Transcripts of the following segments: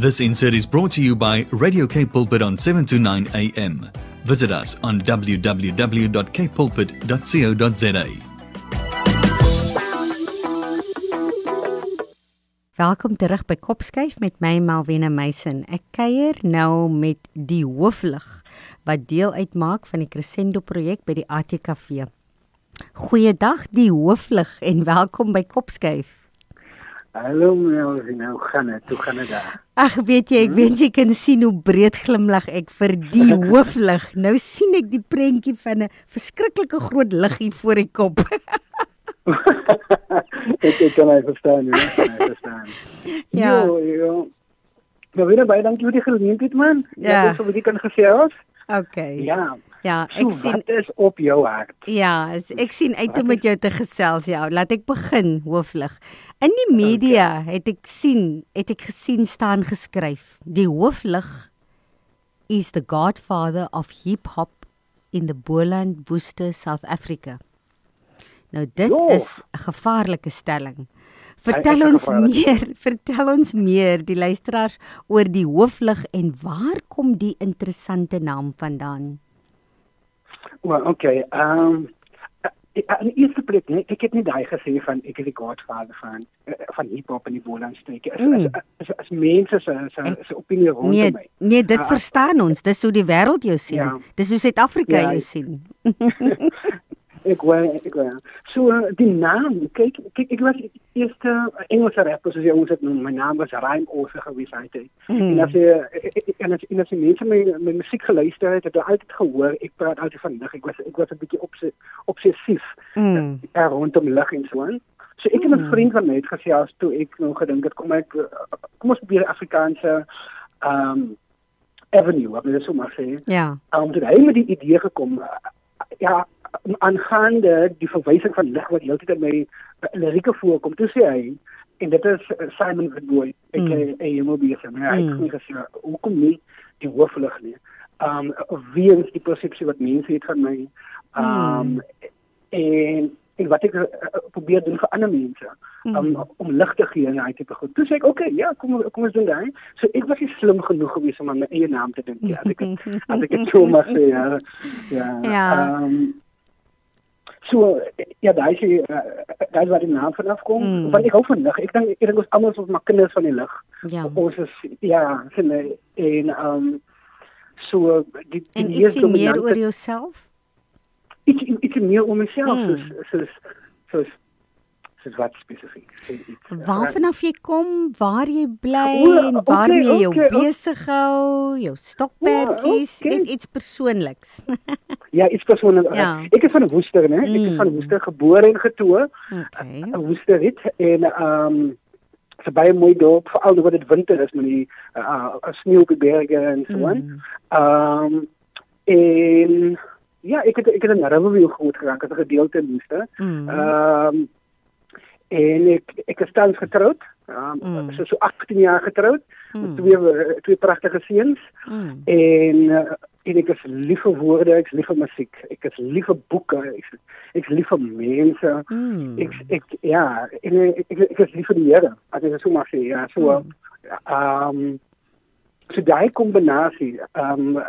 This insert is brought to you by Radio K Pulpit on 7 to 9 a.m. Visit us on www.kpulpit.co.za. Welkom terug by Kopskyf met my Malwena Meisen. Ek kuier nou met die hooflig wat deel uitmaak van die Crescendo projek by die ATKV. Goeiedag die hooflig en welkom by Kopskyf. Hallo Melvin, hoe gaan dit? Hoe gaan dit daar? Ag, weet jy, ek weet jy kan sien hoe breed glimlag ek vir die hooflig. Nou sien ek die prentjie van 'n verskriklike groot liggie voor die kop. ek ek kan hy verstaan, jy kan hy verstaan. Ja. Jo, jo. Nou weer baie dankie vir die geleentheid man. Ja. Ek wil dit kan gesê ons. Okay. Ja. Ja, Ek ek sien wat is op jou hart? Ja, as- ek sien uit om met jou te gesels. Ja, laat ek begin hooflig. In die media het ek sien, het ek gesien staan geskryf. Die hooflig is the godfather of hip hop in the Boland Woeste South Africa. Nou dit Jo. is 'n gevaarlike stelling. Vertel is ons meer, vertel ons meer die luisteraars oor die hooflig en waar kom die interessante naam vandaan? Well, okay. Ehm um, aan die eerste plek, nee, ek het nie daai gesê van ek is die godvader van eh, van hiphop in die Bolandstreek. As, Mm. as, as, as mense se se se opinie rondom Nee, my. nee, dit Ah, verstaan ons. Dis hoe die wêreld jou sien. Ja. Dis hoe Suid-Afrika Ja, jou sien. Ek wou. So uh, die naam, kyk kyk ek was eerste Engelse rapper soos jy ons dit noem. My naam was Rhyme Ouse gewees hy het. Hmm. En as jy en as en as jy mense my my musiek geluister het, het jy altyd gehoor ek praat altyd van lig. Ek was ek was 'n bietjie obse, obsessief Mm. uh, rondom lig en so aan. So ek 'n Hmm. vriend van my het gesê as toe ek nog gedink het kom ek kom ons probeer Afrikaanse ehm um, avenue, wat jy so maar sê. Ja. Um, toe hy met die idee gekom, ja, aangaande die verwysing van lig wat heeltyd in my uh, lirieke voorkom, toe sê hy en dit is uh, Simon Goodboy, ek Mm. mm. hy hom besig, maar hy Mm. het nie gesê hoekom nie die hooflig nie. Um weens die persepsie wat mense het van my. Um Mm. en en wat ek uh, probeer doen vir ander mense um, Mm. om lig te gee en hy tipe goed. Toe sê ek, "Oké, okay, ja, kom kom ons doen dit." So ek was nie slim genoeg gewees om aan my eie naam te dink nie. As ek het- as ek dit so mag sê, ja. Ja. Ja. Um, so ja, daai is die, uh, daai is waar die naam vanaf kom. Mm. Want ek hou van lig. Ek dink ek dink ons almal is maar kinders van die lig. Ja. Ons is ja, sien en um so die, die En ietsie meer oor jouself? iets iets meer oor myself Mm. soos soos soos soos wat spesifiek. Sê iets. Waarvan af jy kom, waar jy bly O, en okay, waarmee jy jou okay, o- besig hou, jou stokperdjies, Ja, okay. net iets persoonliks. Ja, iets persoonlik. Ja. Ek is van Woester, né? Ek is van Mm. Woester gebore en getoe. Okay. 'n Woester het en ehm um, is 'n baie mooi dorp, veral wanneer dit winter is met die uh, uh, sneeu op die berge en so aan. Mm. Ehm um, en ja, ek het ek het in Riverview groot geraak as 'n gedeelte Woester. Mm. Ehm en ek ek is tans getroud. Ehm Mm. um, so so 18 jaar getroud met Mm. twee twee pragtige seuns Mm. en uh, en ek is lief vir woorde, ek is lief vir musiek, ek is lief vir boeke, ek is, ek is lief vir mense. Mm. Ek ek ja, en ek ek, ek is lief vir die Here. As ek dit so mag sê, ja, so Mm. ehm um, so daai kombinasie ehm um,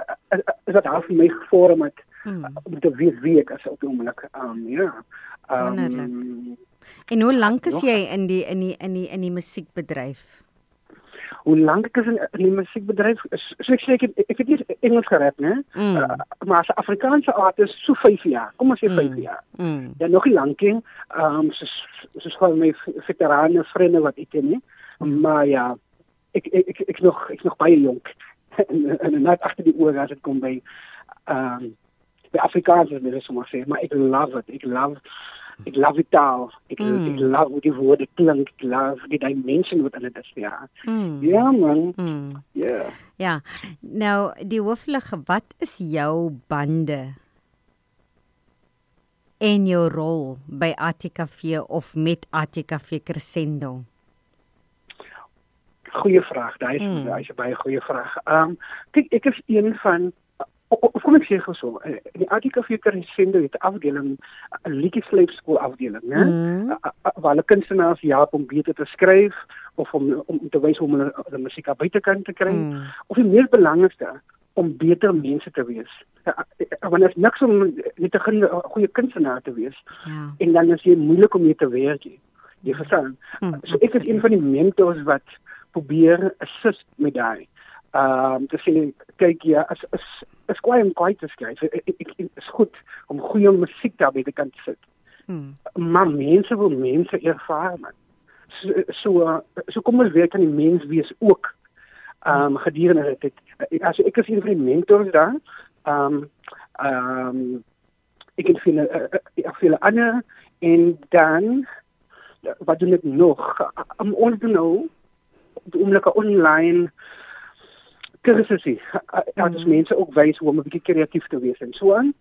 is, daar vir my gevorm het Mm. om te weet wie ek is op die oomblik. Ehm um, ja. Ehm Wonderlik. En hoe lank is jy in die in die in die in die musiekbedryf? hoe lank ek is in, in die musiekbedryf is so ek sê ek ek het nie Engels gerap né Mm. uh, maar as 'n Afrikaanse artist so 5 jaar kom ons sê 5 Mm. jaar Mm. ja nog nie lank nie um, soos soos gewoon my veterane vriende wat ek ken nie Mm. maar ja ek ek ek ek's nog ek's nog baie jonk en, en net agter die oor as dit kom by um, by Afrikaans as mens so maar sê maar ek love it ek love ek love die taal ek, Mm. ek love hoe die woorde klink ek love die dimension wat in dit is ja Mm. ja man Mm. ja Ja. Nou, die hooflige, wat is jou bande en jou rol by ATKV of met ATKV Crescendo? Goeie vraag. Daai is hmm. daai is 'n baie goeie vraag. Ehm um, kyk ek is een van of, kom ek sê gou so, eh, die ATKV Crescendo het 'n afdeling 'n liedjie sleepskool afdeling, né? Mm. Waar hulle kunstenaars help om beter te skryf, of om om te wys hoe hulle die musiek aan buitekant te kry Mm. of die mees belangrikste om beter mense te wees. Ja, Want is niks om net 'n goeie- kunstenaar te wees Ja. en dan is dit moeilik om mee te werk. jy. Jy verstaan? Mm, So ek is een van die mentors wat probeer assist met daai. Ehm um, te sê kyk ja, as is is kwai om kwai te skryf. Ek ek- ek- is goed om goeie musiek daar by te kan sit. Mm. Maar mense wil mense ervaar man. So so, so kom ons werk aan die mens wees ook. Ehm um, gedurende dit. As ek is een van die mentors daar. Ehm um, ehm um, ek het veel uh, uh, veel ander en dan wat doen ek nog? Um, ons doen nou op die oomblik 'n online kursusie. Ja, dis Mhm. mense ook wys hoe om 'n bietjie kreatief te wees en so aan.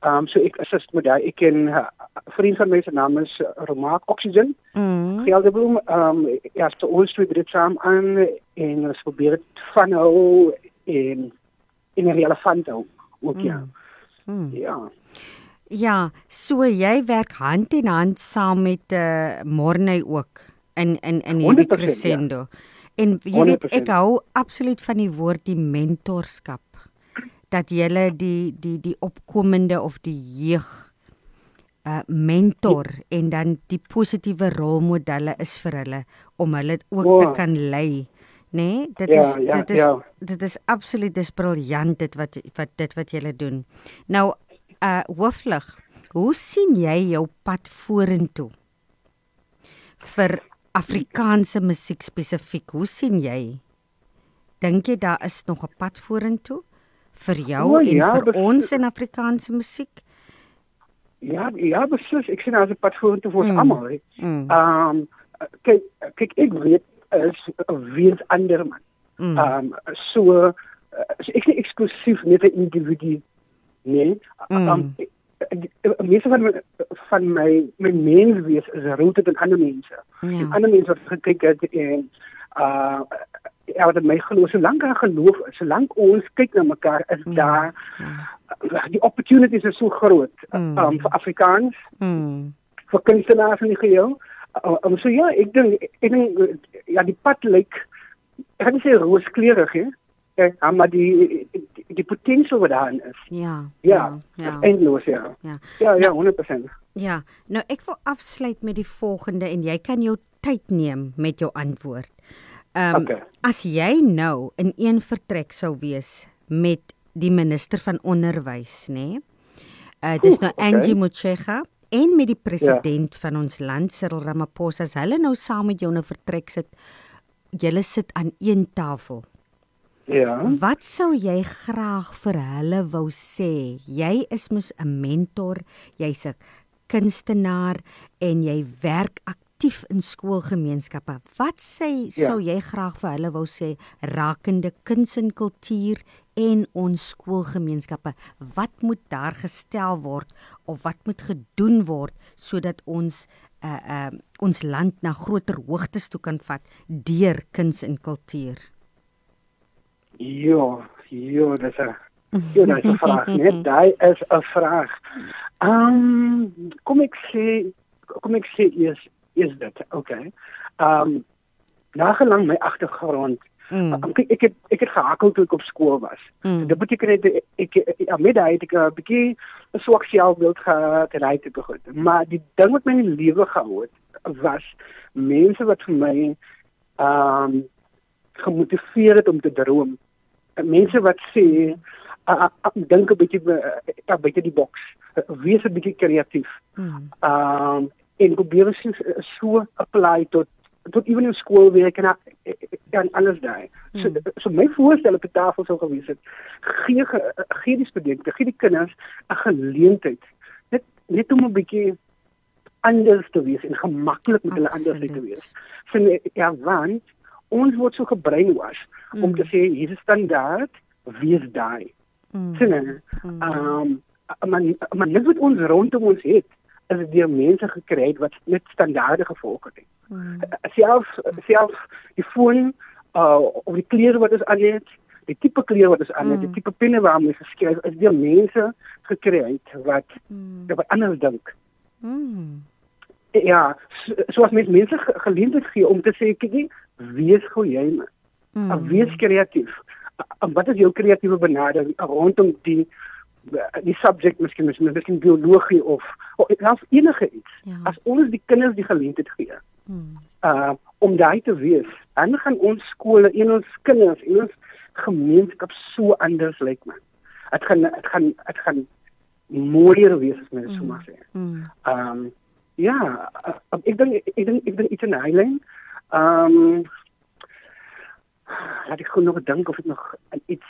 Ehm um, so ek assist met daai. Ek ken uh, 'n vriend van my se naam is uh, Romaak Oxygen. Mm. Gelderbloem. Ehm um, ja, so ons twee dit saam aan en ons probeer dit van hou en in 'n relevant hou. Ook ja. Mm. Ja. Ja, so jy werk hand in hand saam met eh uh, Morney ook in in in hierdie 100%, crescendo. En jy weet 100%. ek hou absoluut van die woord die mentorskap dat jy die die die opkomende of die jeug uh mentor en dan die positiewe rolmodelle is vir hulle om hulle ook O. te kan lei. Nee, dit Ja, is ja, dit is ja. dit is absoluut dis briljant dit wat wat dit wat julle doen. Nou uh hooflig, hoe sien jy jou pad vorentoe? vir Afrikaanse musiek spesifiek. Hoe sien jy? Dink jy daar is nog 'n pad vorentoe vir jou O, en ja, vir ons in Afrikaanse musiek? Ja, ja, beslis. Ek sien as 'n pad vorentoe vir ons Mm. almal. Mm. Ehm um, kyk kyk ek weet is wie is ander man. Mm. Ehm um, so, uh, so ek is eksklusief net 'n individu nee. Ehm um, Mm. Meeste van my, van my my menswees is rooted in ander mense. En Ja. ander mense wat gekyk het en uh ja, wat my geloof, solank daar geloof is, solank ons kyk na mekaar, is Ja. daar Ja. die opportunities is so groot Mm. um, vir Afrikaans Mm. vir kunstenaars in die geheel. Uh, um, so ja, ek dink ek dink ja die pad lyk ek gaan nie sê rooskleurig Eh, maar die die, die potensiaal wat daarin is. Ja. Ja, Ja. eindeloos ja. Ja. Ja, ja, 100%. Ja. Nou ek wil afsluit met die volgende en jy kan jou tyd neem met jou antwoord. Ehm um, Okay. as jy nou in een vertrek sou wees met die minister van onderwys, nê? Nee? Uh dis Oeh, nou okay. Angie Motshega en met die president ja. van ons land Cyril Ramaphosa, as hulle nou saam met jou 'n vertrek sit, julle sit aan een tafel. Ja. Wat sou jy graag vir hulle wou sê? Jy is mos 'n mentor, jy's 'n kunstenaar en jy werk aktief in skoolgemeenskappe. Wat sê Ja. sou jy graag vir hulle wou sê rakende kuns en kultuur en ons skoolgemeenskappe? Wat moet daar gestel word of wat moet gedoen word sodat ons uh uh ons land na groter hoogtes toe kan vat deur kuns en kultuur? Ja, ja, dis 'n ja, dis 'n vraag, net daai is 'n vraag. Ehm um, kom ek sê kom ek sê is is dit, okay. Ehm um, nagelang my agtergrond Mm. Um, kyk, ek het ek het gehakkel toe ek op skool was. Mm. Dit beteken net ek ja, met daai het ek 'n bietjie 'n swak selfbeeld gehad en hy het begin. Maar die ding wat my in die lewe gehou het was mense wat vir my ehm um, gemotiveer het om te droom. Mense wat sê uh, uh, dink 'n bietjie uh, 'n bietjie die boks. Wees 'n bietjie kreatief. Mm. Ehm um, en probeer so, so apply tot tot ewen in skoolwerk en en alles daai. So Hmm. so my voorstel op die tafel sou gewees het gee ge- gee die studente, gee die kinders 'n geleentheid net net om 'n bietjie anders te wees en gemaklik met hulle anders te wees. So nee, ja, want ons word so gebreinwash Hmm. om te sê hier is standaard, wees daai. Mm. Sien jy? Mm. Ehm maar maar net wat ons rondom ons het is dit deur mense gekry het wat net standaarde gevolg het. Mm. Self self die foon uh of die klere wat ons aan het, die tipe klere wat ons aan het, Mm. die tipe penne waarmee geskryf is deur mense gekry het wat Mm. wat anders dink. Mm. ja, so, soos mens mense ge- geleentheid gee om te sê kyk, wees gou jy maar. Mm. Wees kreatief. Wat is jou kreatiewe benadering rondom die die subject miskien miskien miskien biologie of of selfs enige iets. Ja. As ons die kinders die geleentheid gee Mm. uh om daai te wees, dan gaan ons skole en ons kinders en ons gemeenskap so anders lyk man. Dit gaan dit gaan dit gaan mooier wees as mens so maar sê. Mm. Ehm um, ja, ek dink ek dink ek dink iets in lyn. Ehm um, laat ek gou nog dink of ek nog iets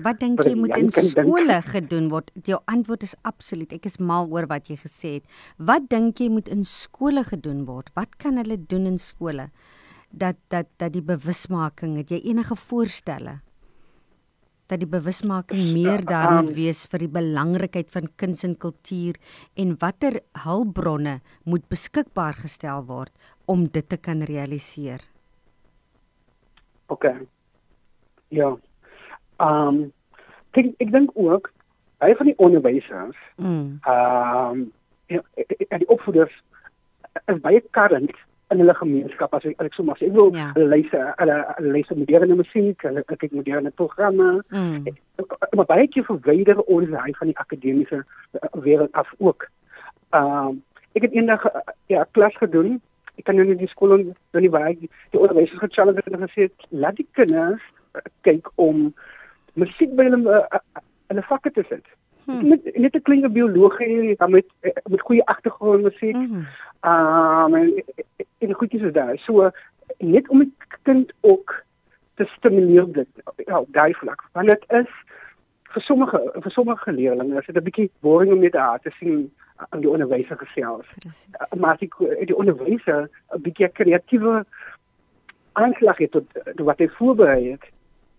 Wat dink jy moet in kan dink. skole gedoen word? Jou antwoord is absoluut. Ek is mal oor wat jy gesê het. Wat dink jy moet in skole gedoen word? Wat kan hulle doen in skole? Dat dat dat die bewusmaking, het jy enige voorstelle? Dat die bewusmaking meer daar moet um, wees vir die belangrikheid van kuns en kultuur en watter hulpbronne moet beskikbaar gestel word om dit te kan realiseer? OK. Ja. Ehm um, ek ek dink ook baie van die onderwysers Mm. ehm um, ja, en die opvoeders is baie karrend in hulle gemeenskap as ek, ek so mag sê. Ek wil Ja. hulle luister hulle hulle luister moderne musiek, hulle kyk moderne programme. Mm. maar baie keer verwyder ons hy van die akademiese uh, wêreld af ook. Ehm um, ek het eendag uh, ja klas gedoen. Ek kan nou nie die skool en nou nie waar die, die onderwysers gechallenge het en gesê het, laat die kinders uh, kyk om musiek by hulle uh, uh, hulle vakke te sit. Hmm. Net net 'n klein biologie dan met met goeie agtergrondmusiek. Mm. Ehm um, en, en goedjies is daar. So net om die kind ook te stimuleer op dit ja, op daai vlak. Want dit is vir sommige vir sommige leerders is dit 'n bietjie boring om net daar te sien aan die onderwyser gesels. Presies. Uh, Maar as die die onderwyser 'n bietjie kreatiewe aanslag het tot, tot wat hy voorberei het,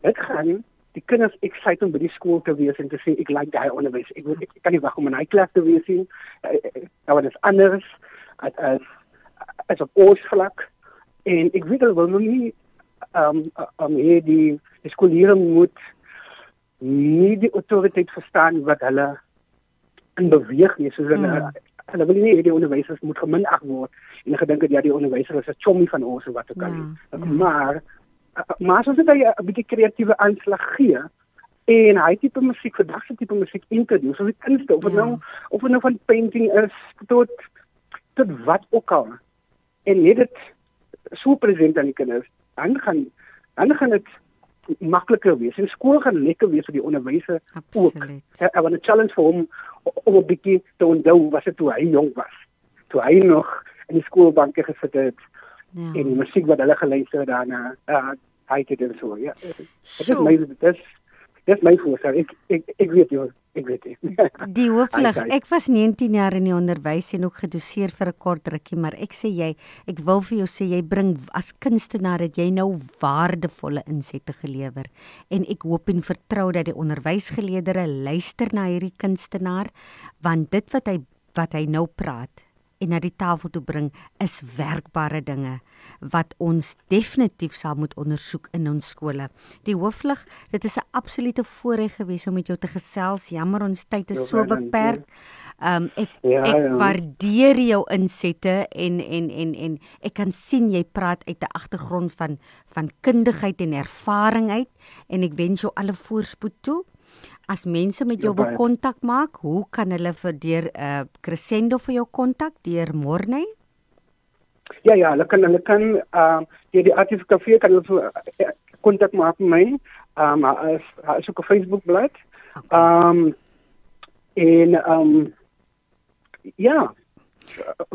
dit gaan die kinders excited om by die skool te wees en te sê ek like daai onderwys. Ek, ek, ek kan nie wag om in hy klas te wees nie. Nou wat is anders as as as op ons vlak en ek weet hulle wil nie ehm um, um, hier die die skoliere moet nie die autoriteit verstaan wat hulle in beweeg nie soos hulle Mm. hulle wil nie hê die onderwysers moet geminag word en gedink het ja die onderwyser is 'n chommie van ons of wat ook al nie. ja. maar maar as dit 'n bietjie kreatiewe aanslag gee en hy tipe musiek vandag se tipe musiek in doen so dit kunste of dit Ja. nou of dit nou van painting is tot tot wat ook al en net dit so present aan die kinders dan gaan dan gaan dit makliker wees en skool gaan lekker wees vir die onderwysers ook Absoluut. Ja, I want 'n challenge vir hom om 'n bietjie te onthou wat dit toe hy jonk was. Toe hy nog in die skoolbanke gesit het Ja. en die musiek wat hulle geluister het daarna, uh, hy het dit en so. Ja. Dit is So. my dit is dit is my voorstel. Ek ek ek weet jy, ek weet jy. Die hooflig, ek was 19 jaar in die onderwys en ook gedoseer vir 'n kort rukkie, maar ek sê jy, ek wil vir jou sê jy bring as kunstenaar het jy nou waardevolle insette gelewer en ek hoop en vertrou dat die onderwysgeleerders luister na hierdie kunstenaar want dit wat hy wat hy nou praat en na die tafel toe bring is werkbare dinge wat ons definitief sal moet ondersoek in ons skole. Die hooflig, dit is 'n absolute voorreg gewees om met jou te gesels. Jammer ons tyd is so beperk. Ehm um, ek Ja, ek ja. waardeer jou insette en en en en ek kan sien jy praat uit 'n agtergrond van van kundigheid en ervaring uit en ek wens jou alle voorspoed toe. As mense met jou Ja, wil baie. kontak maak, hoe kan hulle vir deur 'n uh, Crescendo vir jou kontak deur Morney? ja ja, hulle kan hulle kan ehm uh, hier die Artif Cafe kan hulle uh, kontak maak met my. Ehm um, as as ook 'n Facebook bladsy. Ehm um, en ehm um, ja.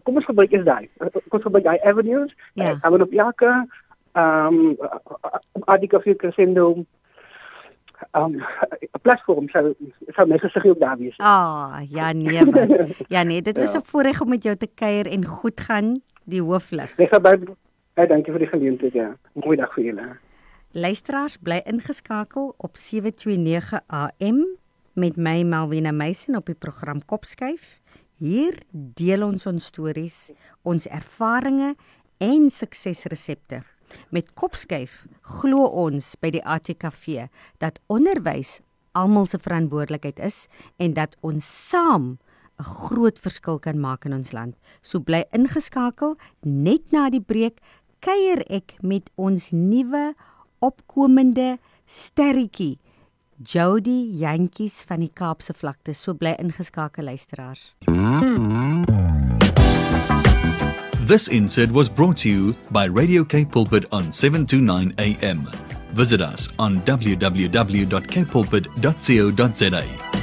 Kom ons gebruik is daai. Kom ons gebruik daai avenues. Ja. Ek gaan op elke ehm um, Artif Cafe Crescendo um, 'n platform sal sal my gesig op daar wees. Ah, ja nee. man. Ja nee, dit was Ja. 'n voorreg om met jou te kuier en goed gaan die hooflig. Ek gaan by Hey, dankie vir die geleentheid ja. Mooi dag vir julle. Luisteraars bly ingeskakel op 729 AM met my Malwena Meisen op die program Kopskuif. Hier deel ons ons stories, ons ervarings en suksesresepte. Met Kopskuif glo ons by die ATKV dat onderwys almal se verantwoordelikheid is en dat ons saam 'n groot verskil kan maak in ons land. So bly ingeskakel net na die breek kuier ek met ons nuwe opkomende sterretjie Jody Jantjies van die Kaapse vlakte. So bly ingeskakel luisteraars. This insert was brought to you by Radio K Pulpit on 729 AM. Visit us on www.kpulpit.co.za.